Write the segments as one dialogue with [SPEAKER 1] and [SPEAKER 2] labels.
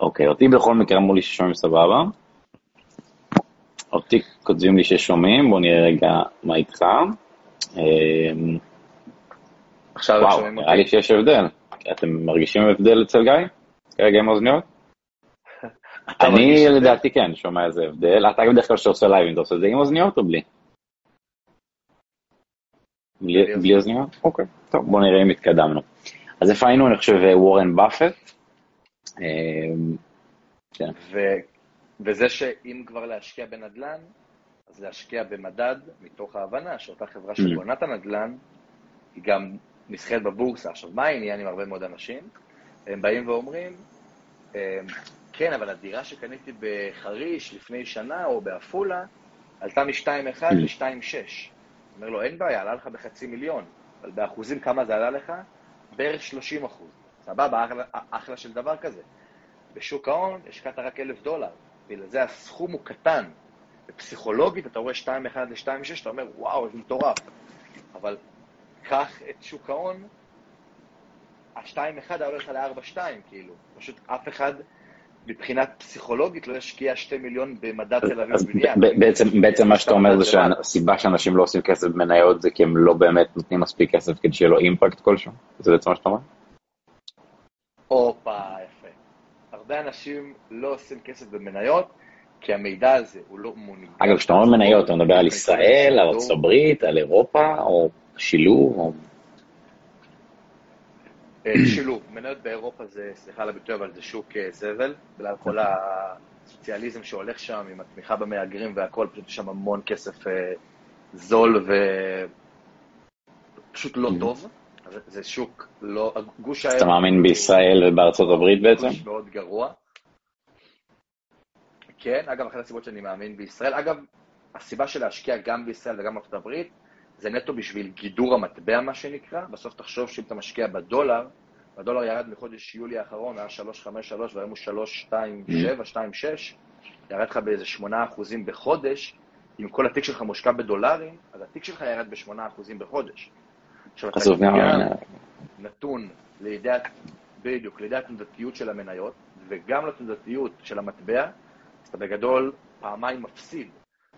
[SPEAKER 1] אוקיי, אותי בכל מקרה אמרו לי ששומעים סבבה. אותי כותבים לי ששומעים, בוא נראה רגע מה איתך. אמ,
[SPEAKER 2] עכשיו
[SPEAKER 1] וואו,
[SPEAKER 2] שומעים
[SPEAKER 1] נראה לי
[SPEAKER 2] אותי?
[SPEAKER 1] שיש הבדל. אתם מרגישים הבדל אצל גיא? כרגע עם אוזניות? אני? לדעתי כן, שומע איזה הבדל. אתה בדרך כלל כשאתה עושה לייבים, אתה עושה את זה עם אוזניות או בלי? בלי אוזניות? אוקיי, טוב, בוא נראה אם התקדמנו. אז איפה היינו? אני חושב וורן באפט. אמ, כן.
[SPEAKER 2] ו... וזה שאם כבר להשקיע בנדל"ן, אז להשקיע במדד מתוך ההבנה שאותה חברה שבונה את הנדל"ן, היא גם נסחרת בבורסה. עכשיו, מה העניין עם הרבה מאוד אנשים? הם באים ואומרים, אמ, כן, אבל הדירה שקניתי בחריש לפני שנה או בעפולה, עלתה מ-2.1 ל-2.6. אומר לו, אין בעיה, עלה לך בחצי מיליון, אבל באחוזים כמה זה עלה לך? בערך 30 אחוז. סבבה, אחלה, אחלה של דבר כזה. בשוק ההון השקעת רק אלף דולר, בגלל זה הסכום הוא קטן. ופסיכולוגית אתה רואה 2.1 ל-2.6, אתה אומר, וואו, זה מטורף. אבל קח את שוק ההון, ה-2.1 היה הולך ל-4.2, כאילו. פשוט אף אחד מבחינת פסיכולוגית לא ישקיע 2 מיליון במדד תל אביב
[SPEAKER 1] אז
[SPEAKER 2] בבניין.
[SPEAKER 1] ב- בעצם, בעצם מה שאתה אומר זה. שהסיבה שאנשים לא עושים כסף במניות זה כי הם לא באמת נותנים מספיק כסף כדי שיהיה לו אימפקט כלשהו? זה בעצם מה שאתה אומר?
[SPEAKER 2] הופה, יפה. הרבה אנשים לא עושים כסף במניות, כי המידע הזה הוא לא מונגש.
[SPEAKER 1] אגב, כשאתה אומר מניות, אתה מדבר על ישראל, על ארצות הברית, על אירופה, או שילוב, או...
[SPEAKER 2] אה, שילוב. מניות באירופה זה, סליחה על הביטוי, אבל זה שוק אה, זבל, בגלל כל הסוציאליזם שהולך שם, עם התמיכה במהגרים והכל, פשוט יש שם המון כסף אה, זול ופשוט לא טוב. זה שוק לא... גוש
[SPEAKER 1] אז אתה מאמין בישראל ובארצות הברית בעצם?
[SPEAKER 2] גוש מאוד גרוע. כן, אגב, אחת הסיבות שאני מאמין בישראל, אגב, הסיבה של להשקיע גם בישראל וגם בארצות הברית, זה נטו בשביל גידור המטבע, מה שנקרא. בסוף תחשוב שאם אתה משקיע בדולר, הדולר ירד מחודש יולי האחרון, היה 3.53 והיום הוא 3.27, 2.6, ירד לך באיזה 8% בחודש. אם כל התיק שלך מושקע בדולרים, אז התיק שלך ירד ב-8% בחודש. עכשיו, אתה
[SPEAKER 1] עזוב,
[SPEAKER 2] גם
[SPEAKER 1] גם-
[SPEAKER 2] נתון לידי, ה- בדיוק, לידי התנודתיות של המניות, וגם לתנודתיות של המטבע, אז אתה בגדול פעמיים מפסיד.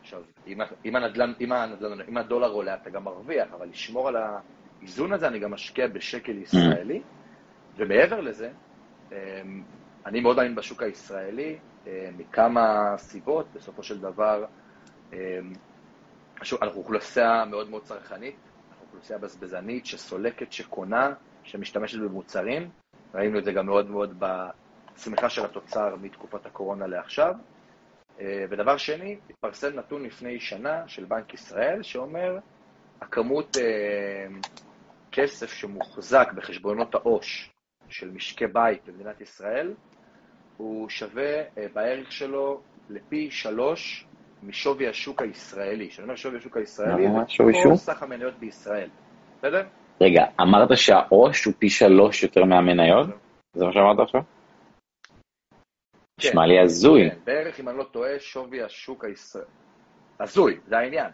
[SPEAKER 2] עכשיו, אם, אם, הנדל"ן, אם, הנדל"ן, אם הדולר עולה, אתה גם מרוויח, אבל לשמור על האיזון הזה, אני גם משקיע בשקל ישראלי, ומעבר לזה, אמ, אני מאוד מאמין בשוק הישראלי, אמ, מכמה סיבות, בסופו של דבר, אמ, אנחנו אוכלוסייה מאוד מאוד צרכנית, אוכלוסייה בזבזנית, שסולקת, שקונה, שמשתמשת במוצרים, ראינו את זה גם מאוד מאוד בצמיחה של התוצר מתקופת הקורונה לעכשיו. אה, ודבר שני, התפרסם נתון לפני שנה של בנק ישראל, שאומר, הכמות אה, כסף שמוחזק בחשבונות העו"ש של משקי בית במדינת ישראל, הוא שווה אה, בערך שלו לפי שלוש משווי השוק הישראלי. כשאני אומר שווי השוק הישראלי, זה כל? סך המניות בישראל. בסדר?
[SPEAKER 1] רגע, אמרת שהעו"ש הוא פי שלוש יותר מהמניות? זה מה שאמרת עכשיו?
[SPEAKER 2] כן.
[SPEAKER 1] נשמע לי הזוי.
[SPEAKER 2] כן, בערך, אם אני לא טועה, שווי השוק הישראלי. הזוי, זה העניין.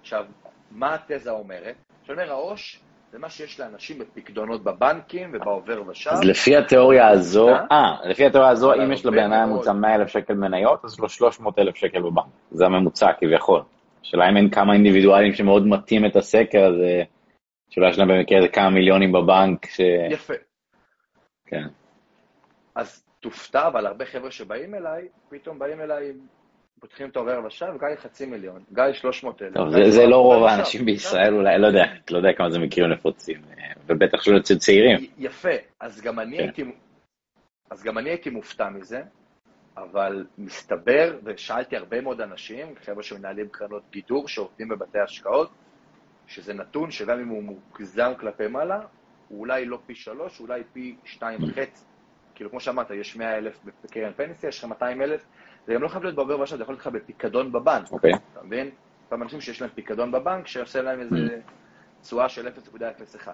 [SPEAKER 2] עכשיו, מה התזה אומרת? כשאני אומר העו"ש, זה מה שיש לאנשים בפקדונות בבנקים ובעובר ושב.
[SPEAKER 1] אז לפי התיאוריה הזו,
[SPEAKER 2] אה?
[SPEAKER 1] אה, לפי התיאוריה הזו, אם יש לבן אדם. ממוצע 100 אלף שקל מניות, אז יש לו 300 אלף שקל בבנק. זה הממוצע כביכול. השאלה אם אין כמה אינדיבידואלים שמאוד מטים את הסקר הזה, שאולי יש להם במקרה איזה כמה מיליונים בבנק, ש...
[SPEAKER 2] יפה.
[SPEAKER 1] כן.
[SPEAKER 2] אז תופתע, אבל הרבה חבר'ה שבאים אליי, פתאום באים אליי, פותחים את העובר ושב, גיא חצי מיליון, גיא 300 אלף.
[SPEAKER 1] טוב, זה, זה לא רוב. האנשים בישראל, אולי, לא יודע, לא יודע כמה זה מקרים נפוצים, אה, ובטח שלא אצל צעירים.
[SPEAKER 2] יפה, אז גם אני
[SPEAKER 1] כן.
[SPEAKER 2] הייתי, אז גם אני הייתי מופתע מזה, אבל מסתבר, ושאלתי הרבה מאוד אנשים, חבר'ה שמנהלים קרנות גידור, שעובדים בבתי השקעות, שזה נתון שגם אם הוא מוגזם כלפי מעלה, הוא אולי לא פי שלוש, אולי פי שתיים וחצי. כאילו, כמו שאמרת, יש 100 אלף בקרן פנסיה, יש לך 200 אלף, זה גם לא חייב להיות בעובר ושב, זה יכול להיות לך בפיקדון בבנק.
[SPEAKER 1] אוקיי.
[SPEAKER 2] אתה מבין? אותם אנשים שיש להם פיקדון בבנק, שעושה להם איזה תשואה של 0.01.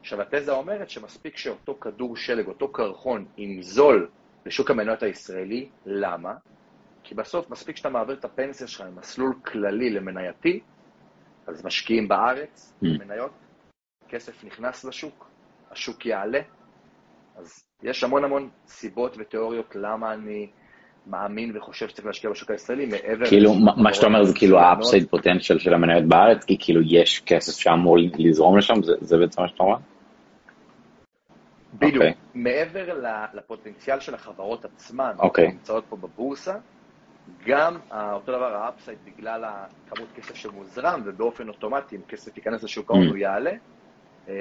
[SPEAKER 2] עכשיו, התזה אומרת שמספיק שאותו כדור שלג, אותו קרחון, ינזול לשוק המניות הישראלי, למה? כי בסוף מספיק שאתה מעביר את הפנסיה שלך ממסלול כללי למנייתי, אז משקיעים בארץ,
[SPEAKER 1] Mm.
[SPEAKER 2] מניות, כסף נכנס לשוק, השוק יעלה, אז יש המון המון סיבות ותיאוריות למה אני מאמין וחושב שצריך להשקיע בשוק הישראלי, מעבר...
[SPEAKER 1] כאילו, מה שאתה אומר זה כאילו האפסייד פוטנציאל של המניות בארץ, כי כאילו יש כסף שאמור לזרום לשם, זה בעצם מה שאתה אומר?
[SPEAKER 2] בדיוק. Okay. אוקיי. מעבר לפוטנציאל של החברות עצמן, okay.
[SPEAKER 1] אוקיי.
[SPEAKER 2] שנמצאות פה בבורסה, גם אותו דבר ה upside בגלל הכמות כסף שמוזרם, ובאופן אוטומטי, אם כסף ייכנס לשוק ההון הוא יעלה, אמ,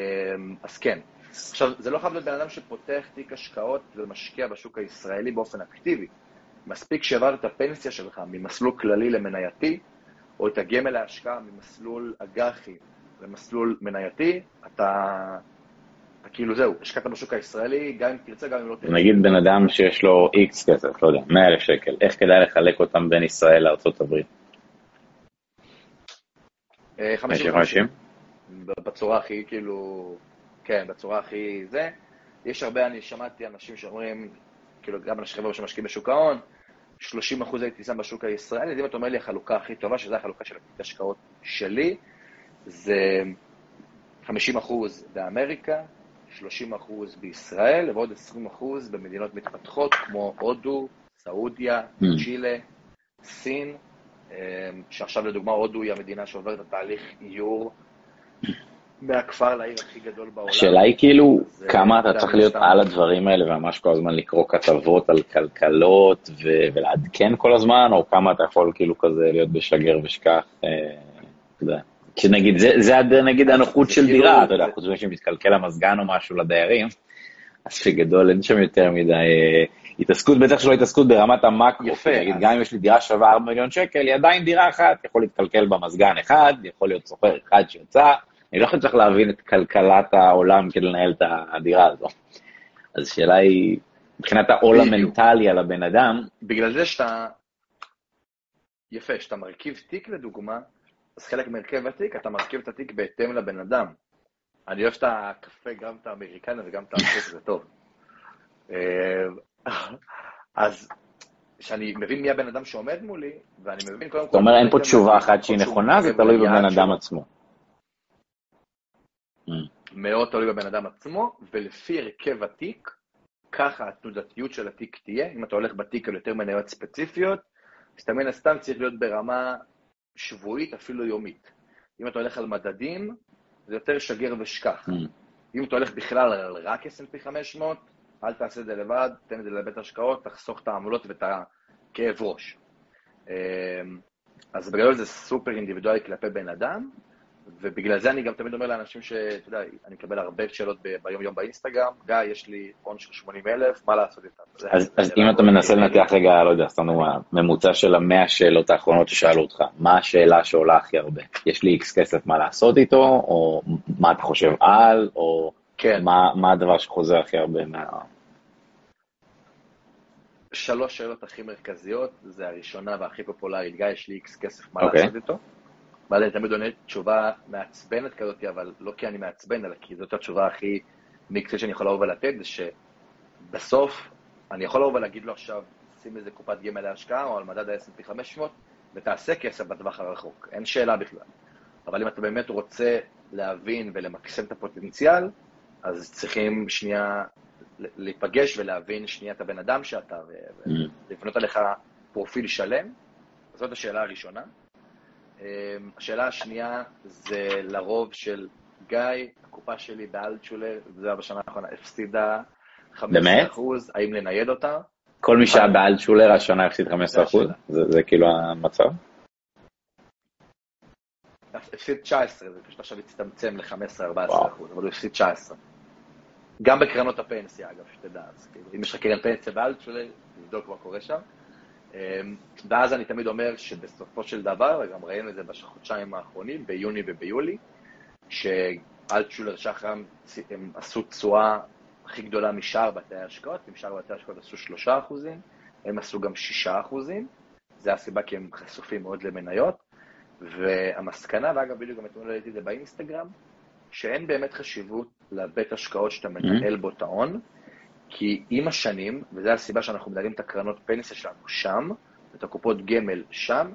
[SPEAKER 2] אז כן. עכשיו, זה לא חייב להיות בן אדם שפותח תיק השקעות ומשקיע בשוק הישראלי באופן אקטיבי. מספיק שהעברת את הפנסיה שלך ממסלול כללי למנייתי, או את הגמל להשקעה ממסלול אג"חי למסלול מנייתי, אתה כאילו זהו, השקעת בשוק הישראלי, גם אם תרצה, גם אם לא תרצה.
[SPEAKER 1] נגיד בן אדם שיש לו איקס כסף, לא יודע, 100 אלף שקל, איך כדאי לחלק אותם בין ישראל לארה"ב? 50-50?
[SPEAKER 2] אה, בצורה הכי, כאילו, כן, בצורה הכי זה. יש הרבה, אני שמעתי אנשים שאומרים, כאילו, גם אנשים חבר'ה שמשקיעים בשוק ההון, 30 אחוז הייתי שם בשוק הישראלי, אז אם אתה אומר לי החלוקה הכי טובה, שזו החלוקה של ההשקעות שלי, זה 50 אחוז באמריקה, 30% בישראל ועוד 20% במדינות מתפתחות כמו הודו, סעודיה, mm. צ'ילה, סין, אמ, שעכשיו לדוגמה הודו היא המדינה שעוברת את התהליך איור מהכפר לעיר הכי גדול בעולם.
[SPEAKER 1] השאלה היא כאילו, כמה אתה צריך להיות על הדברים האלה וממש כל הזמן לקרוא כתבות על כלכלות ולעדכן כל הזמן, או כמה אתה יכול כאילו כזה להיות בשגר ושכח, אה, אתה יודע. שנגיד, זה, זה נגיד הנוחות של כאילו- דירה, אתה יודע, חוץ מזה שמתקלקל המזגן או משהו לדיירים, אז בגדול אין שם יותר מדי אה, התעסקות, בטח שלא התעסקות ברמת המאקרו. יפה. נגיד, גם אם יש לי דירה שווה 4 מיליון שקל, היא עדיין דירה אחת, יכול להתקלקל במזגן אחד, יכול להיות סוחר אחד שיצא, אני לא חושב שצריך להבין את כלכלת העולם כדי לנהל את הדירה הזו. אז השאלה היא, מבחינת העול המנטלי על הבן אדם...
[SPEAKER 2] בגלל זה שאתה... יפה, שאתה מרכיב תיק לדוגמה, אז חלק מהרכב התיק, אתה מרכיב את התיק בהתאם לבן אדם. אני אוהב את הקפה, גם את האמריקני וגם את האמריקני, זה טוב. אה, אז כשאני מבין מי הבן אדם שעומד מולי, ואני מבין קודם כל...
[SPEAKER 1] זאת אומרת, אין פה תשובה אחת שהיא נכונה, זה תלוי בבן אדם עצמו.
[SPEAKER 2] מאוד תלוי בבן אדם עצמו, ולפי הרכב התיק, ככה התנודתיות של התיק תהיה. אם אתה הולך בתיק על יותר מניות ספציפיות, אז אתה מן הסתם צריך להיות ברמה שבועית, אפילו יומית. אם אתה הולך על מדדים, זה יותר שגר ושכח. Mm. אם אתה הולך בכלל על רק S&P 500, אל תעשה את זה לבד, תן את זה לבית השקעות, תחסוך את העמלות ואת הכאב ראש. אמ, אז בגלל זה סופר אינדיבידואלי כלפי בן אדם, ובגלל זה אני גם תמיד אומר לאנשים שאתה יודע, אני מקבל הרבה שאלות ביום-יום באינסטגרם, גיא, יש לי הון של 80 אלף, מה לעשות איתם?
[SPEAKER 1] אז, אז אם אתה מנסה לנתח רגע, לא יודע, סתם ממוצע של המאה שאלות האחרונות ששאלו אותך, מה השאלה שעולה הכי הרבה? יש לי איקס כסף, מה לעשות איתו, או מה אתה חושב על, או כן. מה, מה הדבר שחוזר הכי הרבה מה...
[SPEAKER 2] שלוש שאלות הכי מרכזיות, זה הראשונה והכי פופולרית, גיא, יש לי איקס כסף, מה okay. אוקיי. לעשות איתו? ואז אני תמיד עונה תשובה מעצבנת כזאת, אבל לא כי אני מעצבן, אלא כי זאת התשובה הכי מקצועית שאני יכול לבוא ולתת, זה שבסוף אני יכול לבוא ולהגיד לו עכשיו, שים איזה קופת גמל להשקעה או על מדד ה-S&P 500, ותעשה כסף בטווח הרחוק, אין שאלה בכלל. אבל אם אתה באמת רוצה להבין ולמקסם את הפוטנציאל, אז צריכים שנייה להיפגש ולהבין שנייה את הבן אדם שאתה, ולבנות עליך פרופיל שלם. זאת השאלה הראשונה. אמ, השאלה השנייה זה לרוב של גיא, הקופה שלי באלטשולר, זה היה בשנה האחרונה, הפסידה 15%, אחוז, האם לנייד אותה?
[SPEAKER 1] כל מי שהיה באלטשולר השנה הפסיד 15%? אחוז? זה, זה כאילו המצב?
[SPEAKER 2] הפסיד 19, זה פשוט עכשיו הצטמצם ל-15-14%, אחוז, אבל הוא הפסיד 19. גם בקרנות הפנסיה, אגב, שתדע, אז כאילו, אם יש לך קרן פנסיה באלטשולר, תבדוק מה קורה שם. אמ, ואז אני תמיד אומר שבסופו של דבר, וגם ראינו את זה בחודשיים האחרונים, ביוני וביולי, שאלטשולר שחרם הם עשו תשואה הכי גדולה משאר בתי ההשקעות, אם שאר בתי ההשקעות עשו שלושה אחוזים, הם עשו גם שישה אחוזים, זה הסיבה כי הם חשופים מאוד למניות, והמסקנה, ואגב בדיוק גם אתמול ראיתי את זה באינסטגרם, שאין באמת חשיבות לבית השקעות שאתה מנהל בו את ההון, כי עם השנים, וזו הסיבה שאנחנו מנהלים את הקרנות פנסיה שלנו שם, את הקופות גמל שם,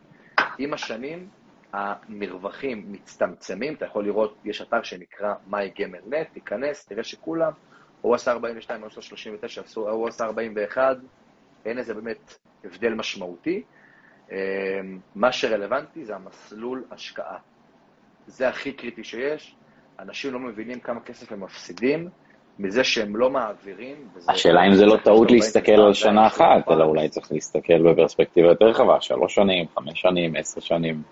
[SPEAKER 2] עם השנים המרווחים מצטמצמים, אתה יכול לראות, יש אתר שנקרא MyGamerNet, תיכנס, תראה שכולם הוא עשה 42, הוא עשה 39, הוא עשה 41, אין איזה באמת הבדל משמעותי. מה שרלוונטי זה המסלול השקעה. זה הכי קריטי שיש. אנשים לא מבינים כמה כסף הם מפסידים מזה שהם לא מעבירים.
[SPEAKER 1] השאלה אם זה לא טעות להסתכל על שנה אחת, אלא אולי צריך להסתכל בפרספקטיבה יותר רחבה, שלוש שנים, חמש שנים, עשר שנים.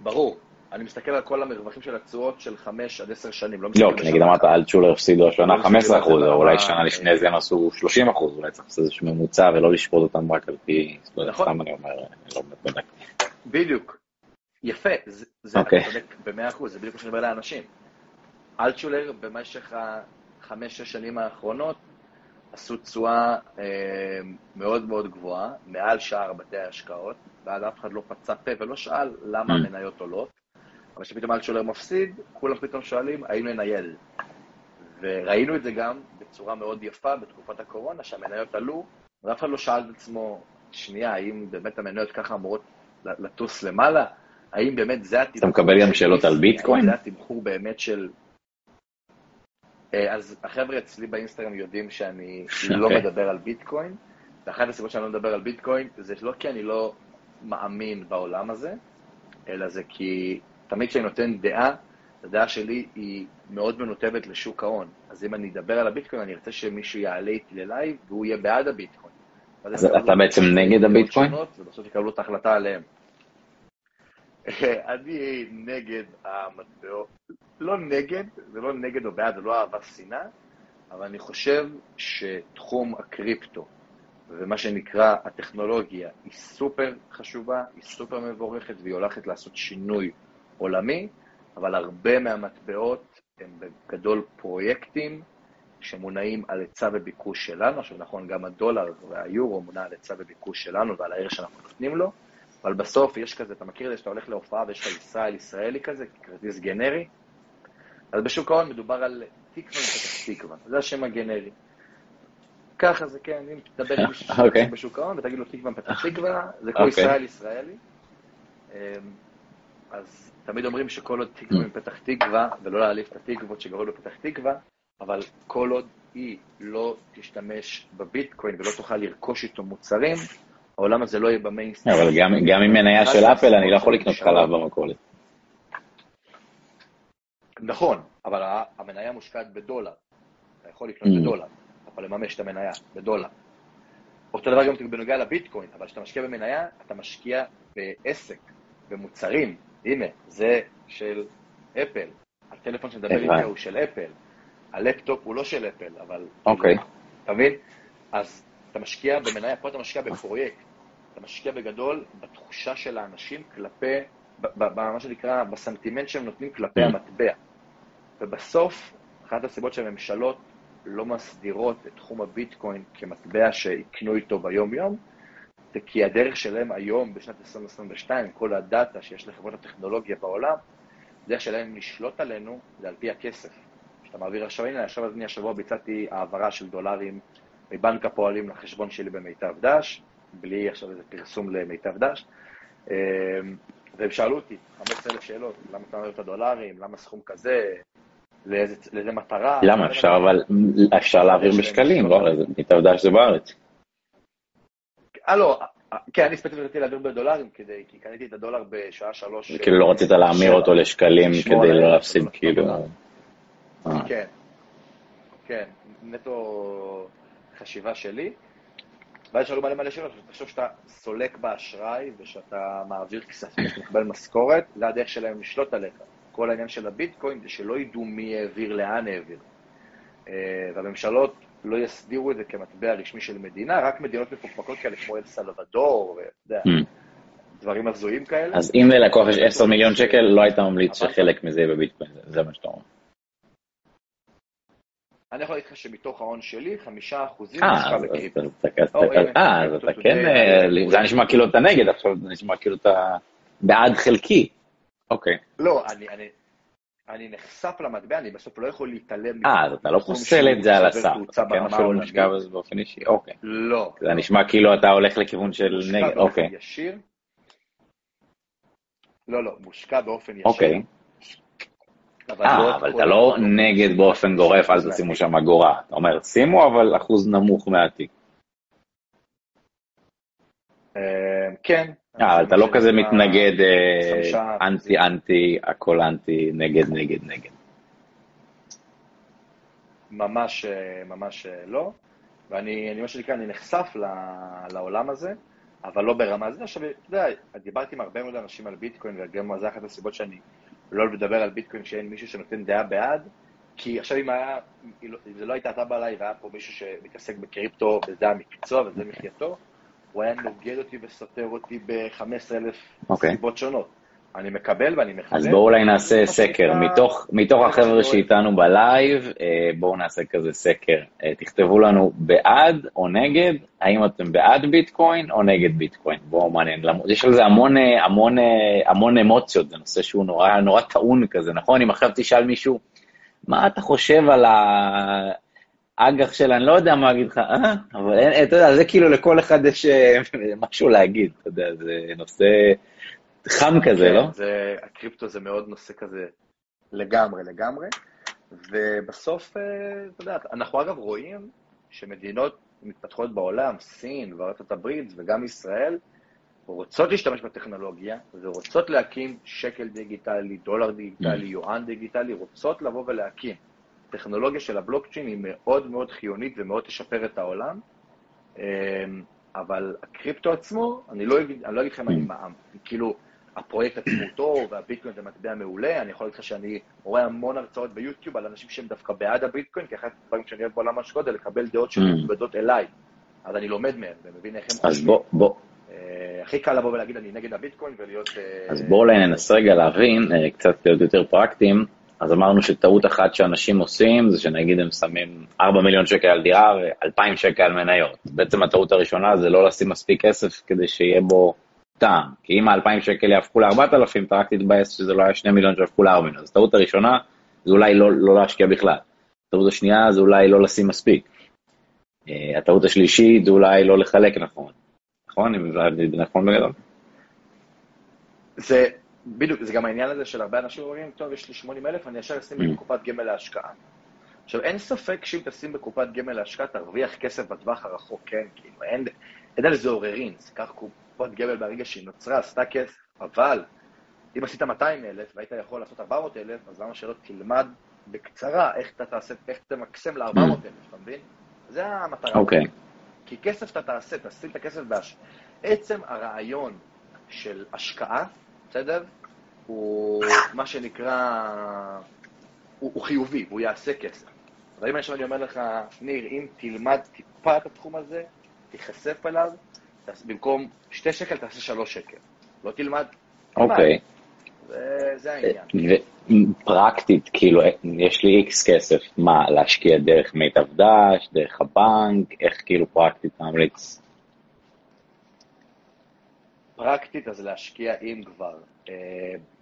[SPEAKER 2] ברור. אני מסתכל על כל המרווחים של התשואות של חמש עד עשר שנים.
[SPEAKER 1] לא, לא כי נגיד אמרת אלטשולר הפסידו השנה 15 לא אחוז, או אולי שנה לפני זה הם עשו 30 אחוז, אולי צריך לעשות איזשהו ממוצע ולא לשפוט אותם רק על פי... נכון. סתם אני אומר, לא בדק.
[SPEAKER 2] בדיוק. יפה, זה אתה אוקיי. צודק במאה אחוז, זה בדיוק מה שאני אומר לאנשים. אלטשולר במשך החמש-שש שנים האחרונות עשו תשואה אה, מאוד מאוד גבוהה, מעל שער בתי ההשקעות, ואז אף אחד לא פצע פה ולא שאל למה mm. המניות עולות. אבל כשפתאום אלטשולר מפסיד, כולם פתאום שואלים האם לנייל. וראינו את זה גם בצורה מאוד יפה בתקופת הקורונה, שהמניות עלו, ואף אחד לא שאל את עצמו, שנייה, האם באמת המניות ככה אמורות לטוס למעלה? האם באמת זה התמחור...
[SPEAKER 1] אתה מקבל גם שאלות על ביטקוין?
[SPEAKER 2] זה התמחור באמת של... אה, אז החבר'ה אצלי באינסטגרם יודעים שאני לא אוקיי. מדבר על ביטקוין, ואחת הסיבות שאני לא מדבר על ביטקוין זה לא כי אני לא מאמין בעולם הזה, אלא זה כי תמיד כשאני נותן דעה, הדעה שלי היא מאוד מנותבת לשוק ההון. אז אם אני אדבר על הביטקוין, אני ארצה שמישהו יעלה איתי ללייב והוא יהיה בעד הביטקוין.
[SPEAKER 1] אז אתה בעצם נגד הביטקוין?
[SPEAKER 2] ובסוף יקבלו את ההחלטה עליהם. אני נגד המטבעות, לא נגד, זה לא נגד או בעד, זה לא אהבה שנאה, אבל אני חושב שתחום הקריפטו ומה שנקרא הטכנולוגיה היא סופר חשובה, היא סופר מבורכת והיא הולכת לעשות שינוי עולמי, אבל הרבה מהמטבעות הם בגדול פרויקטים שמונעים על היצע וביקוש שלנו, עכשיו נכון, גם הדולר והיורו מונע על היצע וביקוש שלנו ועל הערך שאנחנו נותנים לו, אבל בסוף יש כזה, אתה מכיר את זה שאתה הולך להופעה ויש לך ישראל ישראלי כזה, כרטיס גנרי? אז בשוק ההון מדובר על תקווה מפתח תקווה, זה השם הגנרי. ככה זה כן, אם תדבר עם מישהו אוקיי. בשוק ההון ותגיד לו תקווה מפתח תקווה, זה כמו אוקיי. ישראל ישראלי. אמ, אז תמיד אומרים שכל עוד תקווה mm. מפתח תקווה, ולא להעליף את התקוות שגרו בפתח תקווה, אבל כל עוד היא לא תשתמש בביטקוין ולא תוכל לרכוש איתו מוצרים, העולם הזה לא יהיה במיינסטרים.
[SPEAKER 1] אבל גם עם מניה של אפל אני לא יכול לקנות חלב במכולת.
[SPEAKER 2] נכון, אבל המניה מושקעת בדולר. אתה יכול לקנות mm. בדולר, אתה יכול לממש את המניה בדולר. אותו דבר גם בנוגע לביטקוין, אבל כשאתה משקיע במניה, אתה משקיע בעסק, במוצרים. הנה, זה של אפל. הטלפון שנדבר איתו הוא של אפל. הלפטופ הוא לא של אפל, אבל...
[SPEAKER 1] אוקיי.
[SPEAKER 2] אתה מבין? אז אתה משקיע במניה, פה אתה משקיע בפרויקט. אתה משקיע בגדול בתחושה של האנשים כלפי, במה שנקרא, בסנטימנט שהם נותנים כלפי mm. המטבע. ובסוף, אחת הסיבות שהממשלות לא מסדירות את תחום הביטקוין כמטבע שיקנו איתו ביום-יום, זה כי הדרך שלהם היום, בשנת 2022, כל הדאטה שיש לחברות הטכנולוגיה בעולם, הדרך שלהם לשלוט עלינו זה על פי הכסף. כשאתה מעביר עכשיו, הנה, עכשיו אני השבוע ביצעתי העברה של דולרים מבנק הפועלים לחשבון שלי במיטב דש, בלי עכשיו איזה פרסום למיטב דש, אמ, והם שאלו אותי 15,000 שאלות, למה אתה מעביר את הדולרים, למה סכום כזה, לאיזה, לאיזה מטרה.
[SPEAKER 1] למה? אפשר אבל, אפשר להעביר בשקלים, לא? מיטב דש זה בארץ.
[SPEAKER 2] אה, לא, כן, אני ספציפית רציתי להעביר בדולרים, כדי, כי קניתי את הדולר בשעה שלוש...
[SPEAKER 1] כאילו לא רצית להמיר אותו לשקלים כדי לא להפסיד, כאילו...
[SPEAKER 2] אה. כן, כן, נטו חשיבה שלי. ואז שאלו מלא מלא שאלות, תחשוב שאתה סולק באשראי ושאתה מעביר כספים, אתה מקבל משכורת, זה הדרך שלהם לשלוט עליך. כל העניין של הביטקוין זה שלא ידעו מי העביר, לאן העביר. אה, והממשלות לא יסדירו את זה כמטבע רשמי של מדינה, רק מדינות מפוקפקות כאלה כמו אל סלבדור, ואתה יודע, mm. דברים הזויים כאלה.
[SPEAKER 1] אז אם ללקוח יש 10 מיליון שקל, לא היית ממליץ שחלק מזה יהיה בביטקוין, זה מה שאתה אומר.
[SPEAKER 2] אני יכול להגיד לך שמתוך ההון שלי, חמישה אחוזים נשמע בקריפטו.
[SPEAKER 1] אה, אז אתה כן, זה נשמע כאילו אתה נגד, עכשיו זה נשמע כאילו אתה בעד חלקי. אוקיי.
[SPEAKER 2] לא, אני נחשף למטבע, אני בסוף לא יכול להתעלם.
[SPEAKER 1] אה, אז אתה לא פוסל את זה על הסף, אתה כן אפילו מושקע בזה באופן אישי, אוקיי.
[SPEAKER 2] לא.
[SPEAKER 1] זה נשמע כאילו אתה הולך לכיוון של נגד, אוקיי.
[SPEAKER 2] ישיר. לא, לא, מושקע באופן ישיר. אוקיי.
[SPEAKER 1] אה, אבל אתה לא נגד באופן גורף, אל תשימו שם אגורה. אתה אומר, שימו, אבל אחוז נמוך מהתיק.
[SPEAKER 2] כן.
[SPEAKER 1] אה, אבל אתה לא כזה מתנגד אנטי אנטי, הכל אנטי, נגד נגד נגד.
[SPEAKER 2] ממש, ממש לא. ואני, מה שנקרא, אני נחשף לעולם הזה, אבל לא ברמה הזאת. עכשיו, אתה יודע, דיברתי עם הרבה מאוד אנשים על ביטקוין, וגם זה אחת הסיבות שאני לא לדבר על ביטקוין כשאין מישהו שנותן דעה בעד, כי עכשיו אם היה, אם זה לא הייתה אתה בלילה והיה פה מישהו שמתעסק בקריפטו, וזה המקצוע וזה מחייתו, הוא היה נוגד אותי וסותר אותי ב-15,000 okay. אוקיי. סיבות שונות. אני מקבל ואני מחבר.
[SPEAKER 1] אז בואו אולי נעשה סקר. מתוך, מתוך החבר'ה שאיתנו ב live, אה, בואו נעשה כזה סקר. אה, תכתבו לנו בעד או נגד, האם אתם בעד ביטקוין או נגד ביטקוין. בואו מעניין. יש על זה המון, אה, המון, המון אמוציות, זה נושא שהוא נורא, נורא טעון כזה, נכון? אם עכשיו תשאל מישהו, מה אתה חושב על האג"ח של, אני לא יודע מה להגיד לך, אה? אבל אתה יודע, זה כאילו לכל אחד יש משהו להגיד, אתה יודע, זה נושא... חם כזה, כן, לא?
[SPEAKER 2] זה, הקריפטו זה מאוד נושא כזה לגמרי, לגמרי. ובסוף, אה, אתה יודע, אנחנו אגב רואים שמדינות מתפתחות בעולם, סין וארצות הברית וגם ישראל, רוצות להשתמש בטכנולוגיה ורוצות להקים שקל דיגיטלי, דולר דיגיטלי, mm. יואן דיגיטלי, רוצות לבוא ולהקים. הטכנולוגיה של הבלוקצ'יין היא מאוד מאוד חיונית ומאוד תשפר את העולם, אה, אבל הקריפטו עצמו, אני לא אגיד, לא לכם, אני mm. מע"מ, כאילו, הפרויקט עצמו טוב, והביטקוין זה מטבע מעולה, אני יכול להגיד לך שאני רואה המון הרצאות ביוטיוב על אנשים שהם דווקא בעד הביטקוין, כי אחד הדברים שאני אוהב בעולם ההשקעות זה לקבל דעות mm. אליי, אז אני לומד מהם ומבין איך הם
[SPEAKER 1] חושבים. אז בוא, בוא.
[SPEAKER 2] אה, הכי קל לבוא ולהגיד אני נגד הביטקוין ולהיות...
[SPEAKER 1] אה, אז בואו אולי ננסה רגע להבין, אה, קצת להיות יותר פרקטיים. אז אמרנו שטעות אחת שאנשים עושים זה שנגיד הם שמים 4 מיליון שקל על דירה ו-2,000 שקל על מניות. בעצם הטעות הראשונה זה לא לשים מספיק כסף כדי שיהיה בו טעם, כי אם ה-2,000 שקל יהפכו ל-4,000, אתה רק תתבאס שזה לא היה 2 מיליון שהפכו ל-4 מיליון. אז הטעות הראשונה זה אולי לא, לא להשקיע בכלל. הטעות השנייה זה אולי לא לשים מספיק. Uh, הטעות השלישית זה אולי לא לחלק נכון. נכון? אם זה נכון בגדול?
[SPEAKER 2] זה בדיוק, זה גם העניין הזה של הרבה אנשים אומרים, טוב, יש לי 80 אלף, אני ישר אשים mm. בקופת גמל להשקעה. עכשיו, אין ספק שאם תשים בקופת גמל להשקעה, תרוויח כסף בטווח הרחוק, כן? כאילו, אין, אין על זה עוררין, זה כך קופת גמל ברגע שהיא נוצרה, עשתה כסף, אבל אם עשית 200 אלף והיית יכול לעשות 400 אלף, אז למה שלא תלמד בקצרה איך אתה תעשה, איך תמקסם ל-400 אלף, אתה מבין? זה המטרה.
[SPEAKER 1] אוקיי. Okay.
[SPEAKER 2] כי כסף אתה תעשה, תשים את הכסף בהש... עצם הרעיון של השקעה, בסדר? הוא מה שנקרא, הוא, הוא חיובי, והוא יעשה כסף. אבל אם עכשיו אני אומר לך, ניר, אם תלמד טיפה את התחום הזה, תיחשף אליו, במקום שתי שקל תעשה שלוש שקל. לא תלמד?
[SPEAKER 1] אוקיי.
[SPEAKER 2] זה העניין.
[SPEAKER 1] פרקטית, כאילו, יש לי איקס כסף, מה, להשקיע דרך מיטב דש, דרך הבנק, איך כאילו פרקטית ממליץ?
[SPEAKER 2] פרקטית, אז להשקיע אם כבר, אה,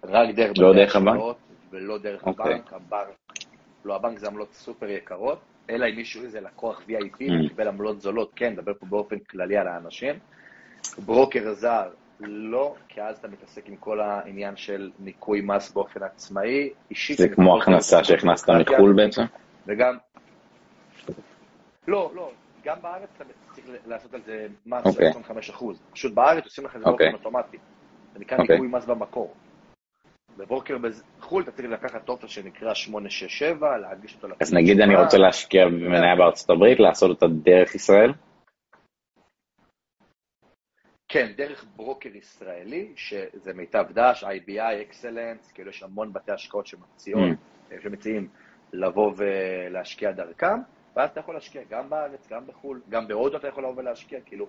[SPEAKER 2] רק דרך
[SPEAKER 1] לא דרך הבנק?
[SPEAKER 2] ולא דרך אוקיי. הבנק, הבנק, לא, הבנק זה עמלות סופר יקרות, אלא אם מישהו איזה לקוח VIP mm. וקיבל עמלות זולות, כן, נדבר פה באופן כללי על האנשים. ברוקר זר, לא, כי אז אתה מתעסק עם כל העניין של ניכוי מס באופן עצמאי. אישית...
[SPEAKER 1] זה כמו הכנסה שהכנסת מחו"ל בעצם?
[SPEAKER 2] וגם... לא, לא, גם בארץ אתה צריך לעשות על זה מס של 25%. פשוט בארץ עושים לך את זה באופן אוקיי. אוטומטי. זה נקרא אוקיי. ניכוי מס במקור. בברוקר בחו"ל אתה צריך לקחת אופציה שנקרא 867, להגיש אותו...
[SPEAKER 1] אז נגיד אני רוצה להשקיע במניה בארצות הברית, לעשות אותה דרך ישראל?
[SPEAKER 2] כן, דרך ברוקר ישראלי, שזה מיטב דש, IBI, אקסלנס, כאילו יש המון בתי השקעות mm. שמציעים לבוא ולהשקיע דרכם, ואז אתה יכול להשקיע גם בארץ, גם בחו"ל, גם בהודו אתה יכול לבוא ולהשקיע, כאילו,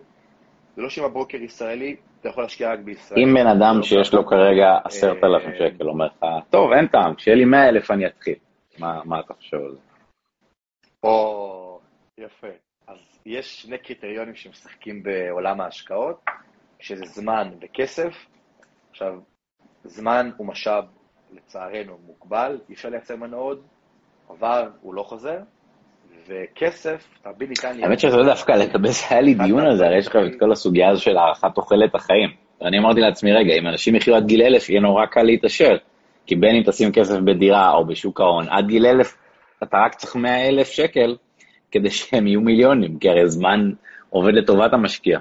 [SPEAKER 2] זה לא שאם הברוקר ישראלי, אתה יכול להשקיע רק בישראל.
[SPEAKER 1] אם בן אדם שיש לו כרגע עשרת אלפים אה, שקל אומר לך, טוב, אין טעם, כשיהיה לי מאה אלף אני אתחיל. מה אתה חושב על זה?
[SPEAKER 2] או, יפה. אז יש שני קריטריונים שמשחקים בעולם ההשקעות. שזה זמן וכסף. עכשיו, זמן הוא משאב, לצערנו, מוגבל, אי אפשר לייצר ממנו עוד, עבר, הוא לא חוזר, וכסף, תרבי ניתן...
[SPEAKER 1] האמת שזה לא דווקא לגבי זה היה לי דיון על זה, הרי יש לך את כל הסוגיה הזו של הארכת תוחלת החיים. ואני אמרתי לעצמי, רגע, אם אנשים יחיו עד גיל אלף, יהיה נורא קל להתעשר. כי בין אם תשים כסף בדירה או בשוק ההון, עד גיל אלף אתה רק צריך 100 אלף שקל כדי שהם יהיו מיליונים, כי הרי זמן עובד לטובת המשקיע.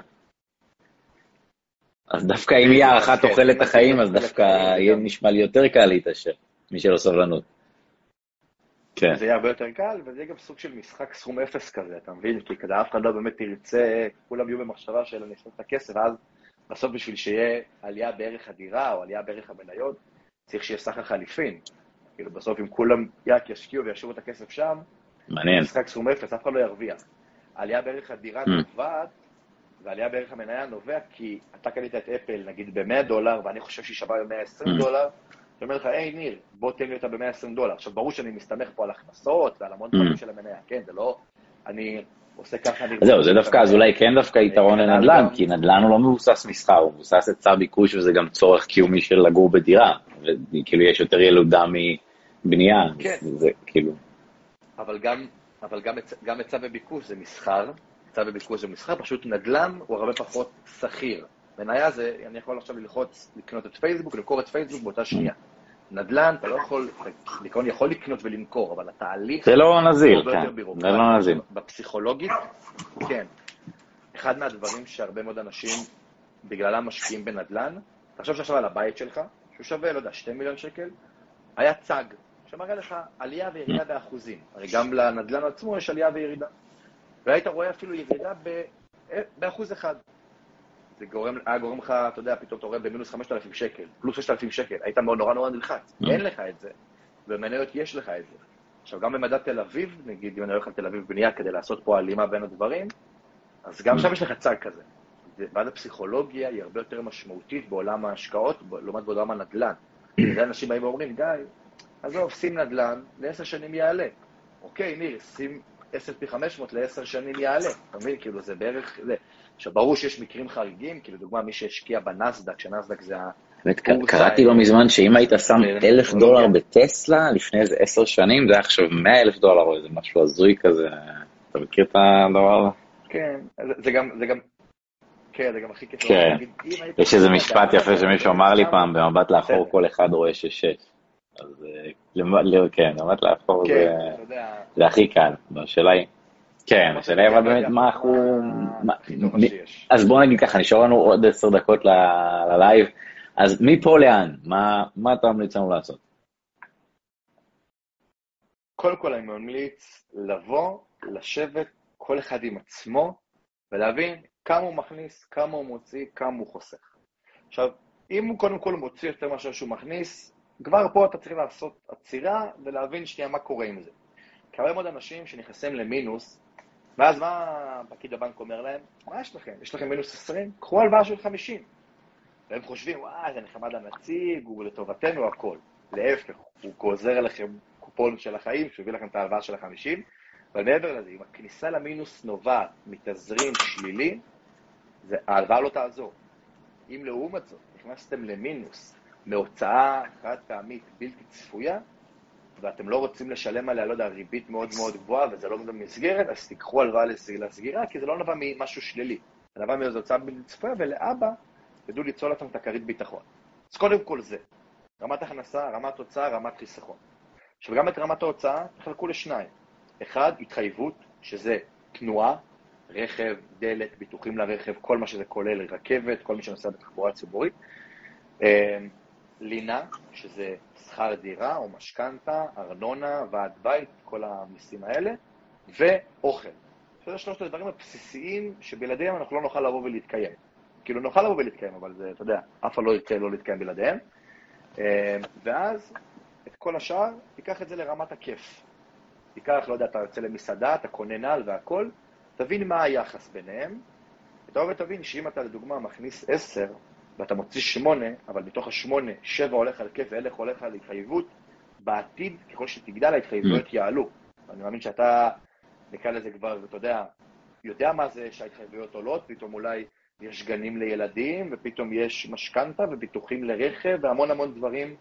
[SPEAKER 1] אז דווקא אם יהיה הארכת תוחלת החיים, אז דווקא יהיה נשמע לי יותר קל להתעשר, מי שלא סבלנות.
[SPEAKER 2] כן. זה יהיה הרבה יותר קל, וזה יהיה גם סוג של משחק סכום אפס כזה, אתה מבין? כי כזה אף אחד לא באמת ירצה, כולם יהיו במחשבה של אני אשים את הכסף, ואז בסוף בשביל שיהיה עלייה בערך הדירה או עלייה בערך המניות, צריך שיהיה סחר חליפין. כאילו בסוף אם כולם יק ישקיעו וישאירו את הכסף שם,
[SPEAKER 1] מעניין.
[SPEAKER 2] משחק סכום אפס, אף אחד לא ירוויח. עלייה בערך הדירה mm. נובעת, ועלייה בערך המניה נובע כי אתה קנית את אפל נגיד ב-100 דולר, ואני חושב שהיא שווה ב-120 mm. דולר, אני אומר לך, היי ניר, בוא תן לי אותה ב-120 דולר. עכשיו, ברור שאני מסתמך פה על הכנסות ועל המון דברים mm. של המניה, כן, זה לא, אני עושה ככה.
[SPEAKER 1] זהו, זה דווקא, אז אולי כן דווקא יתרון לנדל"ן, כי נדל"ן הוא לא מבוסס מסחר, הוא מבוסס היצע ביקוש וזה גם צורך קיומי של לגור בדירה, וכאילו יש יותר ילודה מבנייה,
[SPEAKER 2] כן.
[SPEAKER 1] זה כאילו...
[SPEAKER 2] אבל גם, אבל גם, גם היצע וביקוש זה מסחר, היצע וביקוש זה מסחר, פשוט נדל"ן הוא הרבה פחות שכיר. מניה זה, אני יכול עכשיו ללחוץ, לקנות את פייסבוק, למכור את פייסבוק באותה שנייה. נדל"ן, אתה לא יכול, בעיקרון יכול לקנות ולמכור, אבל התהליך...
[SPEAKER 1] זה לא נזיל, כן, זה לא נזיל.
[SPEAKER 2] בפסיכולוגית, כן. אחד מהדברים שהרבה מאוד אנשים בגללם משקיעים בנדל"ן, תחשוב שעכשיו על הבית שלך, שהוא שווה, לא יודע, 2 מיליון שקל, היה צג, שמראה לך עלייה וירידה באחוזים. הרי גם לנדל"ן עצמו יש עלייה וירידה. והיית רואה אפילו ירידה באחוז אחד. זה גורם, היה גורם לך, אתה יודע, פתאום אתה רואה במינוס 5,000 שקל, פלוס 6,000 שקל, היית מאוד נורא נורא נלחץ. Mm. אין לך את זה, במניות יש לך את זה. עכשיו, גם במדד תל אביב, נגיד, אם אני הולך על תל אביב בנייה כדי לעשות פה הלימה בין הדברים, אז גם mm. שם יש לך צג כזה. ואז הפסיכולוגיה היא הרבה יותר משמעותית בעולם ההשקעות, לעומת בעולם הנדל"ן. זה אנשים באים ואומרים, גיא, עזוב, שים נדל"ן, לעשר שנים יעלה. אוקיי, ניר, שים S&P 500 לעשר שנים יעלה. אתה מבין? כאילו, זה בערך... זה. עכשיו, ברור שיש מקרים חריגים, כי לדוגמה, מי שהשקיע בנסדק, שנסדק זה ה...
[SPEAKER 1] באמת, קראתי לא מזמן שאם היית שם אלף דולר בטסלה לפני איזה עשר שנים, זה היה עכשיו מאה אלף דולר או איזה משהו הזוי כזה. אתה מכיר את הדבר הזה?
[SPEAKER 2] כן, זה גם, זה גם, כן, זה גם הכי כיף.
[SPEAKER 1] כן, יש איזה משפט יפה שמישהו אמר לי פעם, במבט לאחור כל אחד רואה שש-שש. אז אה, כן, במבט לאחור
[SPEAKER 2] כן,
[SPEAKER 1] זה הכי קל. השאלה היא... כן, השאלה היא אבל באמת מה אנחנו... אז בואו נגיד ככה, נשאר לנו עוד עשר דקות ללייב, אז מפה לאן? מה אתה ממליץ לנו לעשות?
[SPEAKER 2] קודם כל אני ממליץ לבוא, לשבת, כל אחד עם עצמו, ולהבין כמה הוא מכניס, כמה הוא מוציא, כמה הוא חוסך. עכשיו, אם הוא קודם כל מוציא יותר מאשר שהוא מכניס, כבר פה אתה צריך לעשות עצירה ולהבין שנייה מה קורה עם זה. כי הרבה מאוד אנשים שנכנסים למינוס, ואז מה פקיד הבנק אומר להם? מה יש לכם? יש לכם מינוס 20? קחו הלוואה של 50. והם חושבים, וואי, זה נחמד לנציג, הוא לטובתנו, הכל. להפך, הוא גוזר עליכם קופון של החיים, שהוא לכם את ההלוואה של ה-50, אבל מעבר לזה, אם הכניסה למינוס נובעת מתזרים שלילי, ההלוואה לא תעזור. אם לעומת זאת נכנסתם למינוס מהוצאה חד פעמית בלתי צפויה, ואתם לא רוצים לשלם עליה, לא יודע, ריבית מאוד מאוד גבוהה, וזה לא במסגרת, אז תיקחו הלוואה לסגירה, כי זה לא נבע ממשהו שלילי. זה נבע מאיזו הוצאה בלתי צפויה, ולאבא תדעו ליצור לעצמם את הכרית ביטחון. אז קודם כל זה, רמת הכנסה, רמת הוצאה, רמת חיסכון. עכשיו, גם את רמת ההוצאה תחלקו לשניים. אחד, התחייבות, שזה תנועה, רכב, דלק, ביטוחים לרכב, כל מה שזה כולל, רכבת, כל מי שנוסע בתחבורה ציבורית. לינה, שזה שכר דירה או משכנתה, ארנונה, ועד בית, כל המיסים האלה, ואוכל. שזה שלושת הדברים הבסיסיים שבלעדיהם אנחנו לא נוכל לבוא ולהתקיים. כאילו נוכל לבוא ולהתקיים, אבל זה, אתה יודע, אף אחד לא ירצה לא להתקיים בלעדיהם. אה, ואז את כל השאר, תיקח את זה לרמת הכיף. תיקח, לא יודע, אתה יוצא למסעדה, אתה קונה נעל והכל, תבין מה היחס ביניהם, ותבוא ותבין שאם אתה לדוגמה מכניס עשר, ואתה מוציא שמונה, אבל מתוך השמונה, שבע הולך על כיף ואלך הולך על התחייבות, בעתיד, ככל שתגדל ההתחייבויות mm. יעלו. אני מאמין שאתה, נקרא לזה כבר, אתה יודע, יודע מה זה שההתחייבויות עולות, פתאום אולי יש גנים לילדים, ופתאום יש משכנתה וביטוחים לרכב, והמון המון דברים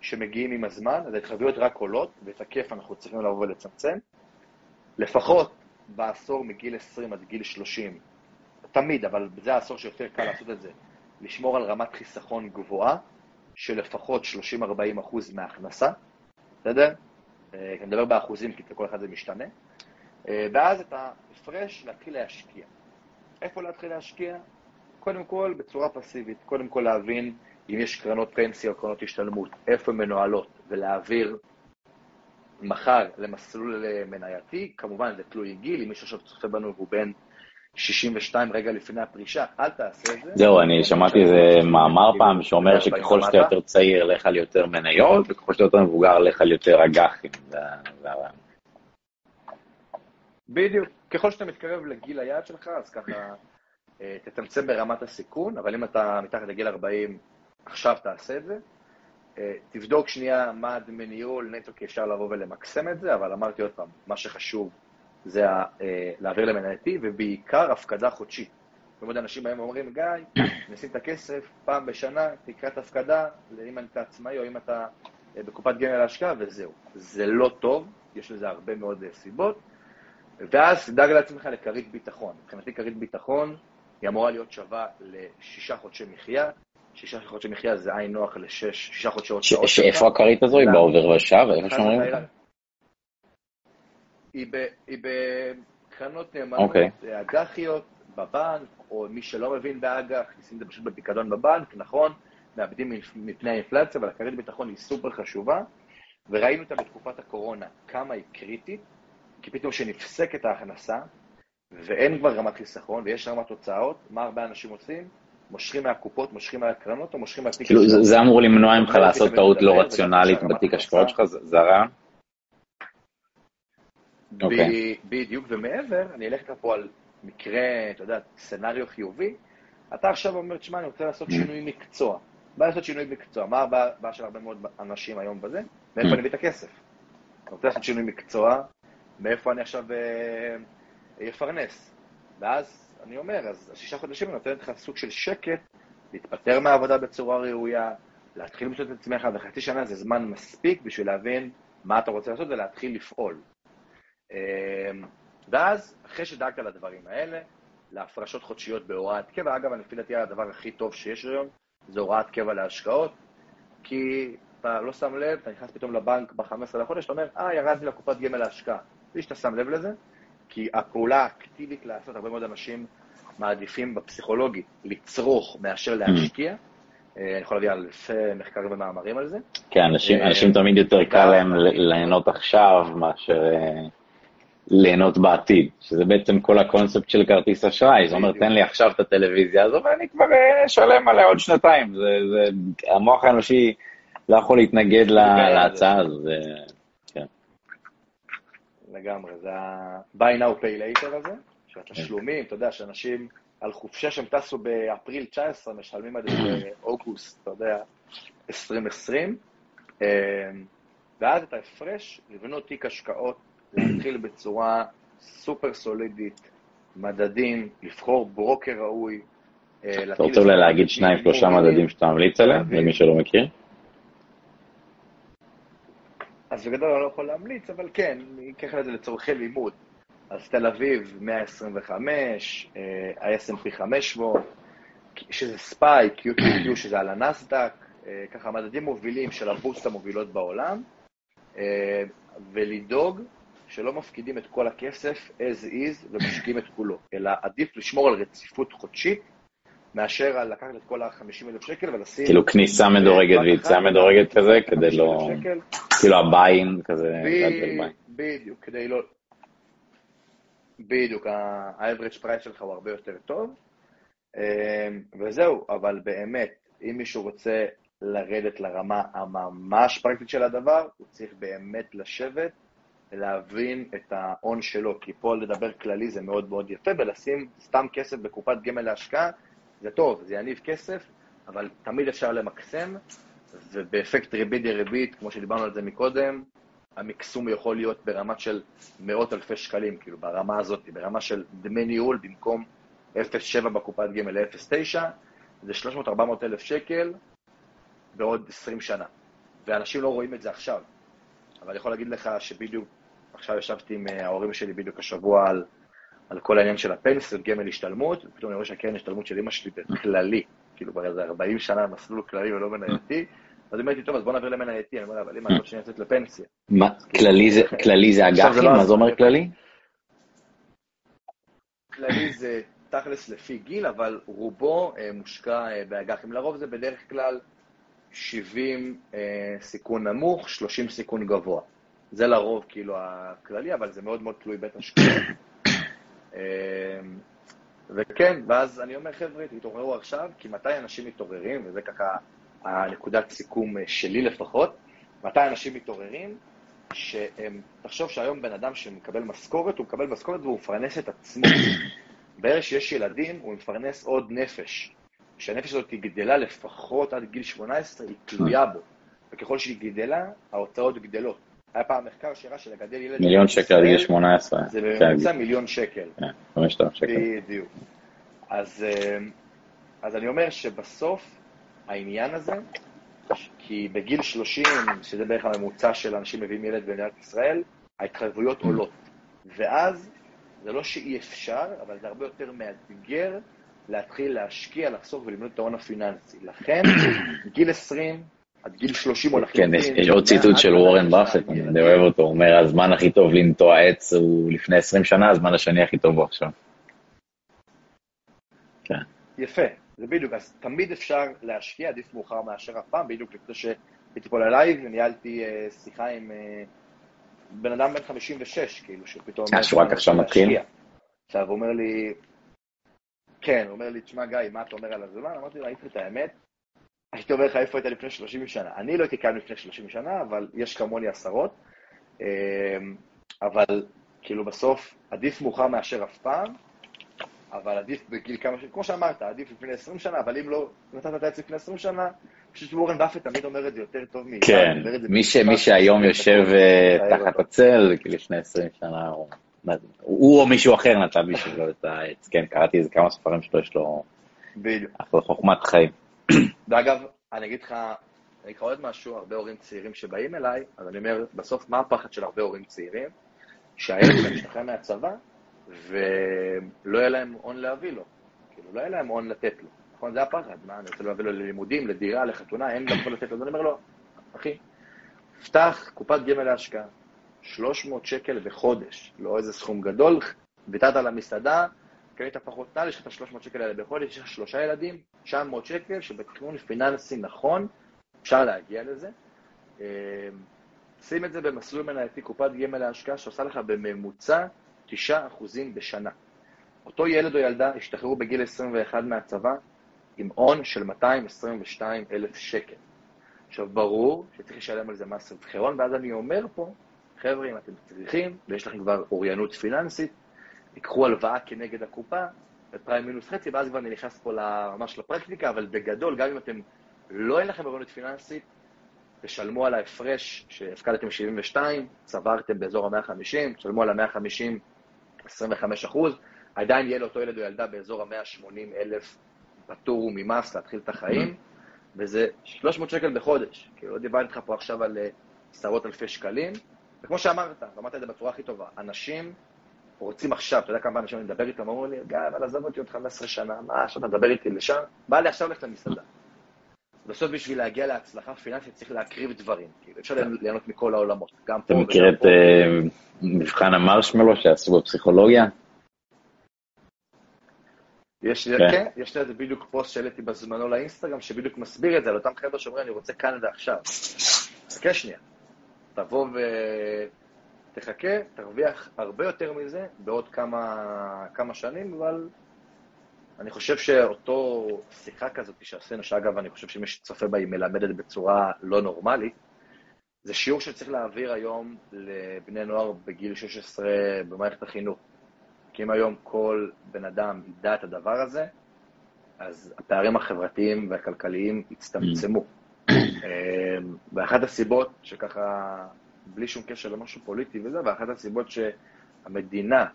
[SPEAKER 2] שמגיעים עם הזמן, אז ההתחייבויות רק עולות, ואת הכיף אנחנו צריכים לבוא ולצמצם. לפחות בעשור מגיל 20 עד גיל 30, תמיד, אבל זה העשור שיותר קל לעשות את זה, לשמור על רמת חיסכון גבוהה, של לפחות 30-40 אחוז מההכנסה, בסדר? אה, אני מדבר באחוזים, כי לכל אחד זה משתנה. אה, ואז את ההפרש להתחיל להשקיע. איפה להתחיל להשקיע? קודם כל, בצורה פסיבית. קודם כל להבין אם יש קרנות פנסיה או קרנות השתלמות, איפה הן מנוהלות, ולהעביר מחר למסלול מנייתי. כמובן, זה תלוי גיל, אם מישהו עכשיו צופה בנו והוא בן 62 רגע לפני הפרישה, אל תעשה את זה.
[SPEAKER 1] זהו, אני שמעתי איזה מאמר פעם שאומר שככל שאתה יותר צעיר, לך על יותר מניות, וככל שאתה יותר מבוגר, לך על יותר אג"חים.
[SPEAKER 2] בדיוק. ככל שאתה מתקרב לגיל היעד שלך, אז ככה אה, תצמצם ברמת הסיכון, אבל אם אתה מתחת לגיל 40, עכשיו תעשה את זה. אה, תבדוק שנייה מה דמי ניהול, נטו כי אפשר לבוא ולמקסם את זה, אבל אמרתי עוד פעם, מה שחשוב זה אה, להעביר למנייתי, ובעיקר הפקדה חודשית. זאת אומרת, אנשים באים ואומרים, גיא, נשים את הכסף פעם בשנה, תקרא את הפקדה, אם אתה עצמאי או אם אתה בקופת גמל להשקעה, וזהו. זה לא טוב, יש לזה הרבה מאוד סיבות. ואז תדאג לעצמך לכרית ביטחון. מבחינתי כרית ביטחון היא אמורה להיות שווה לשישה חודשי מחיה. שישה חודשי מחיה זה עין נוח לשש, שישה חודשי הוצאות.
[SPEAKER 1] שאיפה הכרית הזו? היא בעובר ושב?
[SPEAKER 2] היא בקרנות נאמנות אוקיי. אג"חיות בבנק, או מי שלא מבין באג"ח, נשים את זה פשוט בפיקדון בבנק, נכון, מאבדים מפני האינפלציה, אבל הכרית ביטחון היא סופר חשובה, וראינו אותה בתקופת הקורונה, כמה היא קריטית, כי פתאום כשנפסקת ההכנסה, ואין כבר רמת חיסכון ויש רמת הוצאות, מה הרבה אנשים עושים? מושכים מהקופות, מושכים מהקרנות או מושכים מהתיק
[SPEAKER 1] כאילו זה, זה אמור למנוע ממך לעשות טעות לא רציונלית בתיק השקעות שלך? זה הרעיון?
[SPEAKER 2] אוקיי. בדיוק, ומעבר, אני אלך לך פה על מקרה, אתה יודע, סצנריו חיובי, אתה עכשיו אומר, תשמע, אני רוצה לעשות שינוי מקצוע. בא לעשות שינוי מקצוע. מה הבעיה של הרבה מאוד אנשים היום בזה? מאיפה אני מביא את הכסף? אני רוצה לעשות שינוי מקצוע, מאיפה אני עכשיו אה, אפרנס? ואז אני אומר, אז השישה חודשים אני נותן לך סוג של שקט, להתפטר מהעבודה בצורה ראויה, להתחיל לשאול את עצמך, וחצי שנה זה זמן מספיק בשביל להבין מה אתה רוצה לעשות ולהתחיל לפעול. אה, ואז, אחרי שדאגת לדברים האלה, להפרשות חודשיות בהוראת קבע, אגב, לפי דעתי הדבר הכי טוב שיש היום, זה הוראת קבע להשקעות, כי אתה לא שם לב, אתה נכנס פתאום לבנק ב-15 לחודש, אתה אומר, אה, ירדתי לקופת גמל להשקעה. בלי שאתה שם לב לזה, כי הפעולה האקטיבית לעשות, הרבה מאוד אנשים מעדיפים בפסיכולוגית לצרוך מאשר להשקיע. אה, אני יכול להביא אלפי מחקרים ומאמרים על זה.
[SPEAKER 1] כן, אנשים, אה, תמיד יותר קל להם ליהנות עכשיו מאשר אה, ליהנות בעתיד, שזה בעצם כל הקונספט של כרטיס אשראי. זאת אומרת, תן לי עכשיו את הטלוויזיה הזו ואני כבר אשלם עליה עוד שנתיים. זה, זה, המוח האנושי לא יכול להתנגד להצעה הזו.
[SPEAKER 2] לגמרי, זה ה-buy now pay later הזה, של התשלומים, אתה יודע, שאנשים על חופשה שהם טסו באפריל 19, משלמים עד אוגוסט, אתה יודע, 2020, אמ, ואז את ההפרש, לבנות תיק השקעות, להתחיל בצורה סופר סולידית, מדדים, לבחור ברוקר ראוי.
[SPEAKER 1] אה, אתה רוצה אולי להגיד שניים, שלושה מדדים שאתה ממליץ עליהם, למי שלא מכיר?
[SPEAKER 2] אז בגדול אני לא יכול להמליץ, אבל כן, אני אקח את זה לצורכי לימוד. אז תל אביב 125, ה-S&P 500, שזה ספיי, QQQ שזה על הנסדק, אה, ככה מדדים מובילים של הבוסט המובילות בעולם, אה, ולדאוג שלא מפקידים את כל הכסף as is ומשקיעים את כולו, אלא עדיף לשמור על רציפות חודשית מאשר על לקחת את כל ה-50 אלף שקל ולשים...
[SPEAKER 1] כאילו כניסה מדורגת ויציאה מדורגת כזה, כדי לא... כאילו הביין כזה...
[SPEAKER 2] בדיוק, כדי לא... בדיוק, ה-average price שלך הוא הרבה יותר טוב. אמ, וזהו, אבל באמת, אם מישהו רוצה לרדת לרמה הממש פרקטית של הדבר, הוא צריך באמת לשבת, להבין את ההון שלו, כי פה לדבר כללי זה מאוד מאוד יפה, ולשים סתם כסף בקופת גמל להשקעה, זה טוב, זה יניב כסף, אבל תמיד אפשר למקסם, ובאפקט ריבית דריבית, כמו שדיברנו על זה מקודם, המקסום יכול להיות ברמה של מאות אלפי שקלים, כאילו ברמה הזאת, ברמה של דמי ניהול במקום 0.7 בקופת גמל ל-0.9, זה 300-400 אלף שקל בעוד 20 שנה. ואנשים לא רואים את זה עכשיו. אבל אני יכול להגיד לך שבדיוק, עכשיו ישבתי עם ההורים שלי בדיוק השבוע על על כל העניין של הפנסיות, גמל השתלמות, ופתאום אני רואה שהקרן השתלמות של אמא שלי בכללי כאילו כבר איזה 40 שנה מסלול כללי ולא מנייתי, אז אמרתי, טוב, אז בוא נעביר למנייתי, אני אומר, אבל אם אני שאני יוצאת לפנסיה.
[SPEAKER 1] מה, כללי זה אג"חים? לא מה זה אומר כללי?
[SPEAKER 2] כללי זה תכלס לפי גיל, אבל רובו אה, מושקע אה, באג"חים. לרוב זה בדרך כלל 70 אה, סיכון נמוך, 30 סיכון גבוה. זה לרוב כאילו הכללי, אבל זה מאוד מאוד תלוי בית השקעות. וכן, ואז אני אומר, חבר'ה, תתעוררו עכשיו, כי מתי אנשים מתעוררים, וזה ככה הנקודת סיכום שלי לפחות, מתי אנשים מתעוררים, שהם, תחשוב שהיום בן אדם שמקבל משכורת, הוא מקבל משכורת והוא מפרנס את עצמו. ברגע שיש ילדים, הוא מפרנס עוד נפש. כשהנפש הזאת היא גדלה לפחות עד גיל 18, היא תלויה בו. וככל שהיא גדלה, ההוצאות גדלות. היה פעם מחקר שהראה שלגדל ילד...
[SPEAKER 1] מיליון שקל עד גיל 18.
[SPEAKER 2] זה בממוצע מיליון שקל.
[SPEAKER 1] כן, 5,000 שקל.
[SPEAKER 2] בדיוק. אז, אה, אז אני אומר שבסוף העניין הזה, כי בגיל 30, שזה בערך הממוצע של אנשים מביאים ילד במדינת ישראל, ההתחייבויות עולות. ואז זה לא שאי אפשר, אבל זה הרבה יותר מאתגר להתחיל להשקיע, לחסוך ולבנות את ההון הפיננסי. לכן, גיל 20 עד גיל 30 או לחלוטין...
[SPEAKER 1] כן, יש עוד ציטוט של וורן באפט, אני אוהב אותו, הוא אומר, הזמן הכי טוב לנטוע עץ הוא לפני 20 שנה, הזמן השני הכי טוב הוא עכשיו.
[SPEAKER 2] כן. יפה, זה בדיוק, אז תמיד אפשר להשקיע, עדיף מאוחר מאשר אף פעם, בדיוק לפני שהייתי פה ללייב, וניהלתי אה, שיחה עם אה, בן אדם בן 56, כאילו, שפתאום...
[SPEAKER 1] אה, שהוא רק עכשיו מתחיל?
[SPEAKER 2] עכשיו, הוא אומר לי, כן, הוא אומר לי, תשמע, גיא, מה אתה אומר על הזמן? אמרתי לו, הייתי את האמת, הייתי אומר לך איפה היית לפני 30 שנה. אני לא הייתי כאן לפני 30 שנה, אבל יש כמוני עשרות. אמ, אבל כאילו בסוף, עדיף מאוחר מאשר אף פעם, אבל עדיף בגיל כמה ש... כמו שאמרת, עדיף לפני 20 שנה, אבל אם לא נתת את העץ לפני 20 שנה, פשוט וורן באפט תמיד אומר את זה יותר טוב מאיתנו.
[SPEAKER 1] כן, מי, ש, מי שהיום יושב אה, תחת הצל, לפני 20 שנה, הוא, הוא או מישהו אחר נתן בשבילו את העץ. כן, קראתי איזה כמה ספרים שלו, יש לו אחלה חוכמת חיים.
[SPEAKER 2] ואגב, אני אגיד לך, אני לך עוד משהו, הרבה הורים צעירים שבאים אליי, אז אני אומר, בסוף, מה הפחד של הרבה הורים צעירים? שהילד שלהם ישתחרר מהצבא, ולא יהיה להם הון להביא לו. כאילו, לא יהיה להם הון לתת לו. נכון? זה הפחד. מה, אני רוצה להביא לו ללימודים, לדירה, לחתונה, אין גם לתת לו. אז אני אומר לו, אחי, פתח קופת גמל להשקעה, 300 שקל בחודש, לא איזה סכום גדול, ויתרת על המסעדה, קנית פחות נעל, יש לך את ה-300 שקל האלה בחודש, יש לך שלושה ילדים, 900 שקל, שבתכנון פיננסי נכון, אפשר להגיע לזה. אמ, שים את זה במסלול מנייתי קופת גמל להשקעה שעושה לך בממוצע 9% בשנה. אותו ילד או ילדה השתחררו בגיל 21 מהצבא עם הון של 222 אלף שקל. עכשיו, ברור שצריך לשלם על זה מס רווחי הון, ואז אני אומר פה, חבר'ה, אם אתם צריכים, ויש לכם כבר אוריינות פיננסית, תיקחו הלוואה כנגד הקופה, בפריים מינוס חצי, ואז כבר אני נכנס פה ממש לפרקטיקה, אבל בגדול, גם אם אתם, לא אין לכם אוריינות פיננסית, תשלמו על ההפרש שהפקדתם 72, צברתם באזור ה-150, תשלמו על ה-150 25 אחוז, עדיין יהיה לאותו ילד או ילדה באזור ה-180 אלף פטור ממס להתחיל את החיים, וזה 300 שקל בחודש. כאילו, לא דיברתי איתך פה עכשיו על אה, עשרות אלפי שקלים, וכמו שאמרת, ואמרת את זה בצורה הכי טובה, אנשים רוצים עכשיו, אתה יודע כמה אנשים אני מדבר איתם, אמרו לי, גיא, אבל עזוב אותי עוד 15 שנה, מה, עכשיו אתה מדבר איתי לשם? בא לי עכשיו ללכת למסעדה. בסוף בשביל להגיע להצלחה פיננסית צריך להקריב דברים, כאילו אפשר ליהנות מכל העולמות, גם פה.
[SPEAKER 1] אתה מכיר את אה, מבחן המרשמלו שעשו בפסיכולוגיה?
[SPEAKER 2] יש לי, כן. כן, יש לי איזה בדיוק פוסט שהעליתי בזמנו לאינסטגרם, שבדיוק מסביר את זה, על אותם חבר'ה שאומרים, אני רוצה כאן ועכשיו. חכה שנייה. תבוא ותחכה, תרוויח הרבה יותר מזה בעוד כמה, כמה שנים, אבל אני חושב שאותו שיחה כזאת שעשינו, שאגב, אני חושב שמי שצופה בה היא מלמדת בצורה לא נורמלית, זה שיעור שצריך להעביר היום לבני נוער בגיל 16 במערכת החינוך. כי אם היום כל בן אדם ידע את הדבר הזה, אז הפערים החברתיים והכלכליים יצטמצמו. Mm. אמ, ואחת הסיבות שככה, בלי שום קשר למשהו פוליטי וזה, ואחת הסיבות שהמדינה,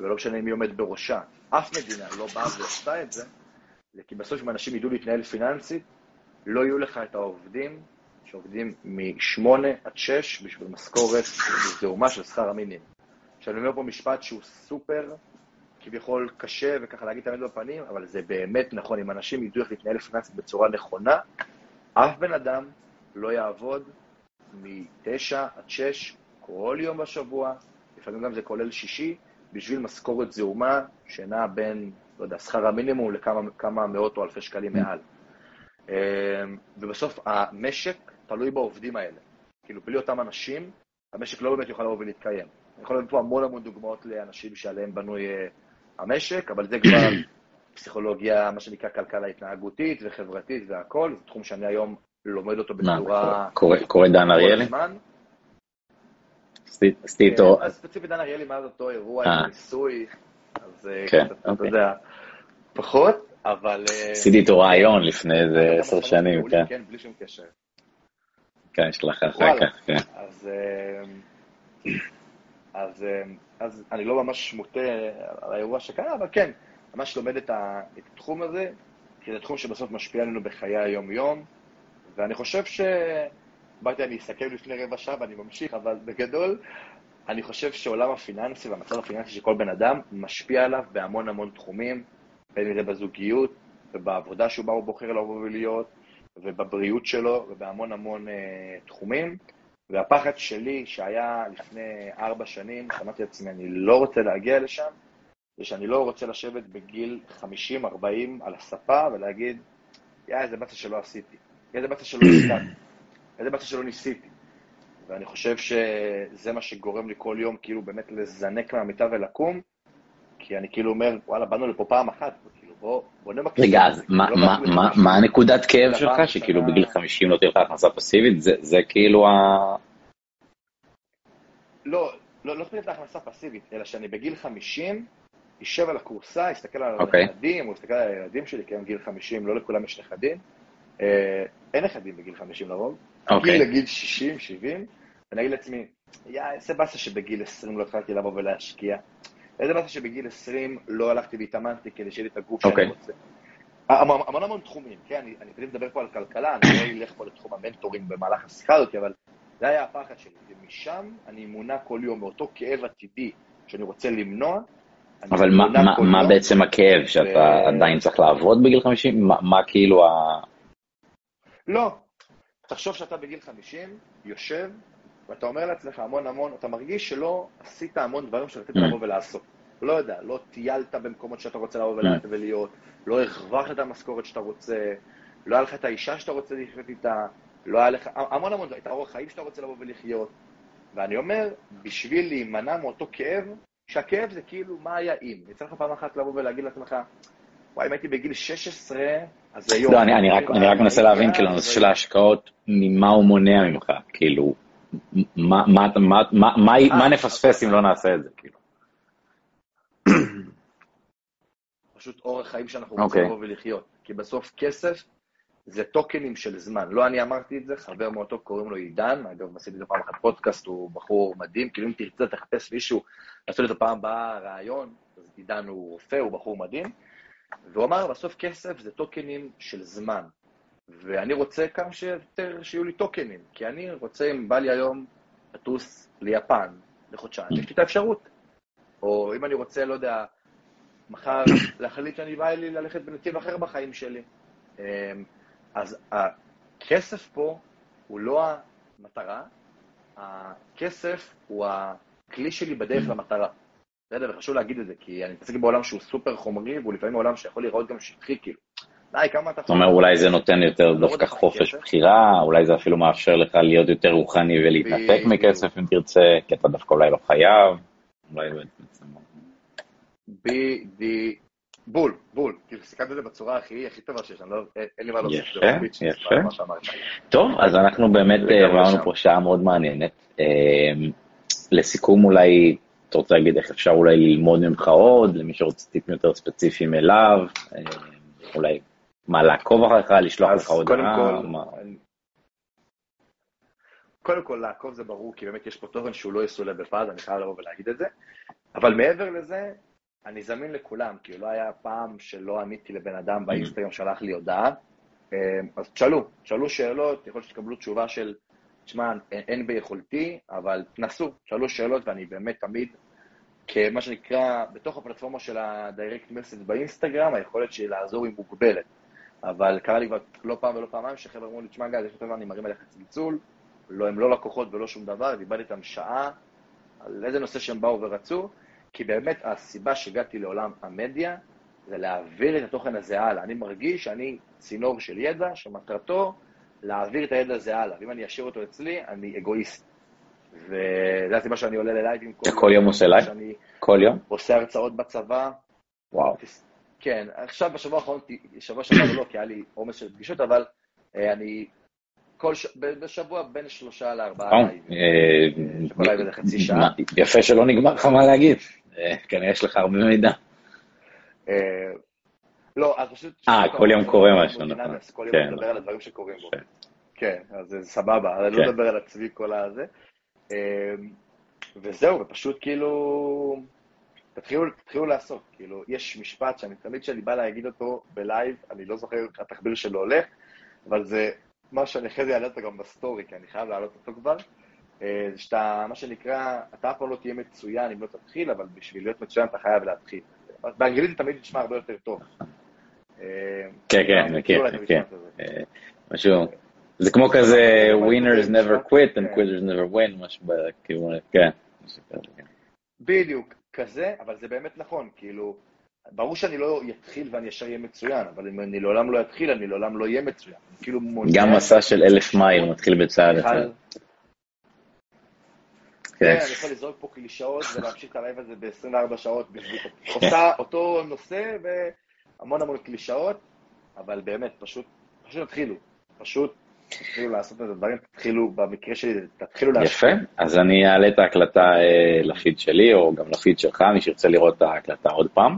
[SPEAKER 2] ולא משנה מי עומד בראשה, אף מדינה לא באה ועשתה את זה, זה כי בסוף אם אנשים ידעו להתנהל פיננסית, לא יהיו לך את העובדים שעובדים מ-8 עד 6 בשביל משכורת זעומה של שכר המינימום. שאני אומר פה משפט שהוא סופר כביכול קשה וככה להגיד את האמת בפנים, אבל זה באמת נכון, אם אנשים ידעו איך להתנהל פיננסית בצורה נכונה, אף בן אדם לא יעבוד מ-9 עד 6 כל יום בשבוע, לפעמים גם זה כולל שישי, בשביל משכורת זעומה שנעה בין, לא יודע, שכר המינימום לכמה מאות או אלפי שקלים מעל. אמ, ובסוף המשק תלוי בעובדים האלה. כאילו, בלי אותם אנשים, המשק לא באמת יוכל לבוא ולהתקיים. אני יכול להביא פה המון המון דוגמאות לאנשים שעליהם בנוי אה, המשק, אבל זה כבר פסיכולוגיה, מה שנקרא כלכלה התנהגותית וחברתית והכול, זה תחום שאני היום לומד אותו בצורה...
[SPEAKER 1] קורא דן אריאלי?
[SPEAKER 2] עשיתי איתו... אז ספציפית דן אריאלי מאז אותו אירוע עם אה. ניסוי, אז אה, כן, אתה אוקיי. יודע, פחות, אבל...
[SPEAKER 1] עשיתי איתו רעיון לפני איזה עשר שנים, כן.
[SPEAKER 2] כן, בלי שום קשר.
[SPEAKER 1] כן, יש לך אחר כך, כן.
[SPEAKER 2] אז, אז אני לא ממש מוטה על האירוע שקרה, אבל כן, ממש לומד את התחום הזה, כי זה תחום שבסוף משפיע עלינו בחיי היום-יום, ואני חושב ש... באתי, אני אסכם לפני רבע שעה ואני ממשיך, אבל בגדול, אני חושב שעולם הפיננסי והמצב הפיננסי של כל בן אדם משפיע עליו בהמון המון תחומים, בין אם זה בזוגיות ובעבודה שהוא בא ובוחר לבוא ולהיות, ובבריאות שלו ובהמון המון אה, תחומים. והפחד שלי, שהיה לפני ארבע שנים, שמעתי לעצמי, אני לא רוצה להגיע לשם, זה שאני לא רוצה לשבת בגיל 50-40 על הספה ולהגיד, יא, איזה באסה שלא עשיתי, איזה באסה שלא ניסיתי, איזה באסה שלא ניסיתי. ואני חושב שזה מה שגורם לי כל יום כאילו באמת לזנק מהמיטה ולקום, כי אני כאילו אומר, וואלה, באנו לפה פעם אחת, כאילו, בוא, בוא נמקסם.
[SPEAKER 1] רגע, אז מה, לא מה, מה, מה הנקודת כאב שלך, שכאילו בגיל 50 לא תהיה לך הכנסה פסיבית? זה, זה כאילו ה...
[SPEAKER 2] לא, לא, לא תהיה לך הכנסה פסיבית, אלא שאני בגיל 50, יישב על הכורסה, יסתכל על okay.
[SPEAKER 1] אוקיי.
[SPEAKER 2] הנכדים, או יסתכל על הילדים שלי, כי הם גיל 50, לא לכולם יש נכדים. אה, אין נכדים בגיל 50 לרוב. Okay. אוקיי. גיל לגיל 60, 70, ואני אגיד לעצמי, יא, איזה באסה שבגיל 20 לא התחלתי לבוא ולהשקיע. איזה באסה שבגיל 20 לא הלכתי והתאמנתי כדי שיהיה לי את הגוף okay. שאני אוקיי. רוצה. המון המון המון תחומים, כן, אני, אני תמיד מדבר פה על כלכלה, אני לא אלך פה לתחום המנטורים במהלך השיחה הזאת, אבל זה היה הפחד שלי, ומשם אני מונע כל יום מאותו כאב עתידי שאני רוצה למנוע.
[SPEAKER 1] אבל מה, מה, מה בעצם הכאב, שאתה ו... עדיין צריך לעבוד בגיל 50? מה, מה כאילו ה...
[SPEAKER 2] לא, תחשוב שאתה בגיל 50, יושב, ואתה אומר לעצמך המון המון, אתה מרגיש שלא עשית המון דברים שרצית mm. לבוא ולעשות. לא יודע, לא טיילת במקומות שאתה רוצה לבוא mm. ולהיות, לא הרווחת את המשכורת שאתה רוצה, לא היה לך את האישה שאתה רוצה לחיות איתה, לא היה לך, המון המון, את האורח חיים שאתה רוצה לבוא ולחיות. ואני אומר, בשביל להימנע מאותו כאב, שהכאב זה כאילו, מה היה אם? יצא לך פעם אחת לבוא ולהגיד לעצמך, וואי, אם הייתי בגיל 16, אז היום...
[SPEAKER 1] לא, אני, אני רק, אני רק מנסה להבין, כאילו, הנושא של ההשקעות, ממה הוא מונע ממך, כאילו, מה, מה, מה, מה, מה נפספס אם לא נעשה את זה, כאילו?
[SPEAKER 2] פשוט אורח חיים שאנחנו רוצים אוקיי. לבוא ולחיות. כי בסוף כסף זה טוקנים של זמן. לא אני אמרתי את זה, חבר מאוד טוב קוראים לו עידן, אגב, עשיתי לו פעם אחת פודקאסט, הוא בחור מדהים, כאילו אם תרצה תחפש מישהו, לעשות את הפעם הבאה רעיון, אז עידן הוא רופא, הוא בחור מדהים, והוא אמר, בסוף כסף זה טוקנים של זמן. ואני רוצה כמה שיותר שיהיו לי טוקנים, כי אני רוצה, אם בא לי היום לטוס ליפן לחודשיים, יש לי את האפשרות. או אם אני רוצה, לא יודע, מחר להחליט שאני בא לי ללכת בנתיב אחר בחיים שלי. אמ, אז הכסף פה הוא לא המטרה, הכסף הוא הכלי שלי בדרך למטרה. בסדר, וחשוב להגיד את זה, כי אני מתעסק בעולם שהוא סופר חומרי, והוא לפעמים עולם שיכול להיראות גם שטחי, כאילו. די, כמה אתה...
[SPEAKER 1] זאת אומרת, אולי זה נותן יותר לא דווקא חופש בחירה, אולי זה אפילו מאפשר לך להיות יותר רוחני ולהתנתק מכסף אם תרצה, כי אתה דווקא אולי לא חייב, אולי בעצם...
[SPEAKER 2] בדיוק. בול, בול. כאילו, סיכמת את זה בצורה הכי, הכי טובה שיש, אני לא, אין לי מה להוסיף.
[SPEAKER 1] יפה, יפה. טוב, אז אנחנו באמת עברנו פה שעה מאוד מעניינת. אמ, לסיכום אולי, אתה רוצה להגיד איך אפשר אולי ללמוד ממך עוד, למי שרוצה טיפים יותר ספציפיים אליו, אמ, אולי מה, לעקוב אחריך, לשלוח לך הודעה?
[SPEAKER 2] קודם כל, לעקוב זה ברור, כי באמת יש פה תוכן שהוא לא יסולא בפאז, אני חייב לבוא ולהגיד את זה. אבל מעבר לזה, אני זמין לכולם, כי לא היה פעם שלא עניתי לבן אדם mm. באינסטגרם שלח לי הודעה. אה, אז תשאלו, תשאלו שאלות, יכול להיות שתקבלו תשובה של, תשמע, אין ביכולתי, אבל תנסו, תשאלו שאלות, ואני באמת תמיד כמה שנקרא, בתוך הפלטפורמה של ה-direct message באינסטגרם, היכולת שלי לעזור היא מוגבלת. אבל קרה לי כבר לא פעם ולא פעמיים שחבר'ה אמרו לי, תשמע גיא, יש לי אני מרים עליך צלצול, לא, הם לא לקוחות ולא שום דבר, דיברתי איתם שעה על איזה נושא שהם באו ורצו, כי באמת הסיבה שהגעתי לעולם המדיה זה להעביר את התוכן הזה הלאה. אני מרגיש שאני צינור של ידע שמטרתו להעביר את הידע הזה הלאה, ואם אני אשאיר אותו אצלי, אני אגואיסט. וזו הסיבה שאני עולה ללייבים
[SPEAKER 1] כל יום. כל יום עושה לייב? כל יום?
[SPEAKER 2] עושה הרצאות בצבא.
[SPEAKER 1] וואו.
[SPEAKER 2] כן, עכשיו בשבוע האחרון, שבוע שעבר לא, כי היה לי עומס של פגישות, אבל אה, אני כל ש... בשבוע בין שלושה לארבעה לייבים. אה, כל לייב זה חצי שעה.
[SPEAKER 1] יפה שלא נגמר לך מה להגיד. אה, כנראה יש לך הרבה מידע.
[SPEAKER 2] לא, אז פשוט...
[SPEAKER 1] אה, כל יום קורה משהו, נכון.
[SPEAKER 2] כל יום מדבר על הדברים שקורים בו. כן, אז זה סבבה, אני לא מדבר על עצמי כל הזה. וזהו, ופשוט כאילו... תתחילו, תתחילו לעשות, כאילו, יש משפט שאני תמיד כשאני בא להגיד אותו ב live, אני לא זוכר איך התחביר שלו הולך, אבל זה מה שאני אחרי זה אעלה אותו גם בסטורי, כי אני חייב להעלות אותו כבר, אה, זה שאתה, מה שנקרא, אתה אף פעם לא תהיה מצוין אם לא תתחיל, אבל בשביל להיות מצוין אתה חייב להתחיל. באנגלית זה תמיד נשמע הרבה יותר טוב.
[SPEAKER 1] אה, כן, כן, מכיר, כן. אה, משהו, זה כמו כזה winners never quit and quitters never win, משהו בכיוון, כן.
[SPEAKER 2] בדיוק. כזה, אבל זה באמת נכון, כאילו, ברור שאני לא אתחיל ואני ישר אהיה מצוין, אבל אם אני לעולם לא אתחיל, אני לעולם לא אהיה מצוין. כאילו.
[SPEAKER 1] גם מסע של אלף מייל מתחיל בצעד אחד.
[SPEAKER 2] כן, אני יכול לזרוק פה קלישאות ולהמשיך את הלייב הזה ב-24 שעות בשביל אותו נושא והמון המון קלישאות, אבל באמת, פשוט, פשוט תתחילו. פשוט תתחילו לעשות את הדברים, תתחילו, במקרה שלי, תתחילו
[SPEAKER 1] להשפיע. יפה, אז אני אעלה את ההקלטה אה, לפיד שלי, או גם לפיד שלך, מי שירצה לראות את ההקלטה עוד פעם.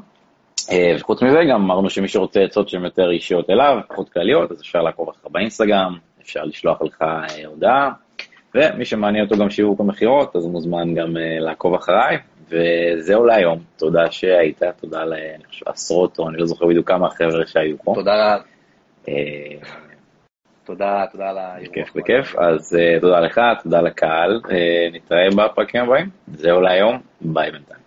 [SPEAKER 1] אה, וחוץ מזה, גם אמרנו שמי שרוצה עצות שהן יותר אישיות אליו, פחות כלליות, אז אפשר לעקוב אחריך באינסטגרם, אפשר לשלוח לך אה, הודעה, ומי שמעניין אותו גם שיווק המכירות, אז מוזמן גם לעקוב אחריי, וזהו להיום. תודה שהיית, תודה לעשרות, או אני לא זוכר בדיוק כמה חבר'ה שהיו פה.
[SPEAKER 2] תודה רבה. תודה, תודה על
[SPEAKER 1] האירוח. בכיף, בכיף. אז uh, תודה לך, תודה לקהל. Uh, נתראה בפרקים הבאים. זהו להיום, ביי בינתיים.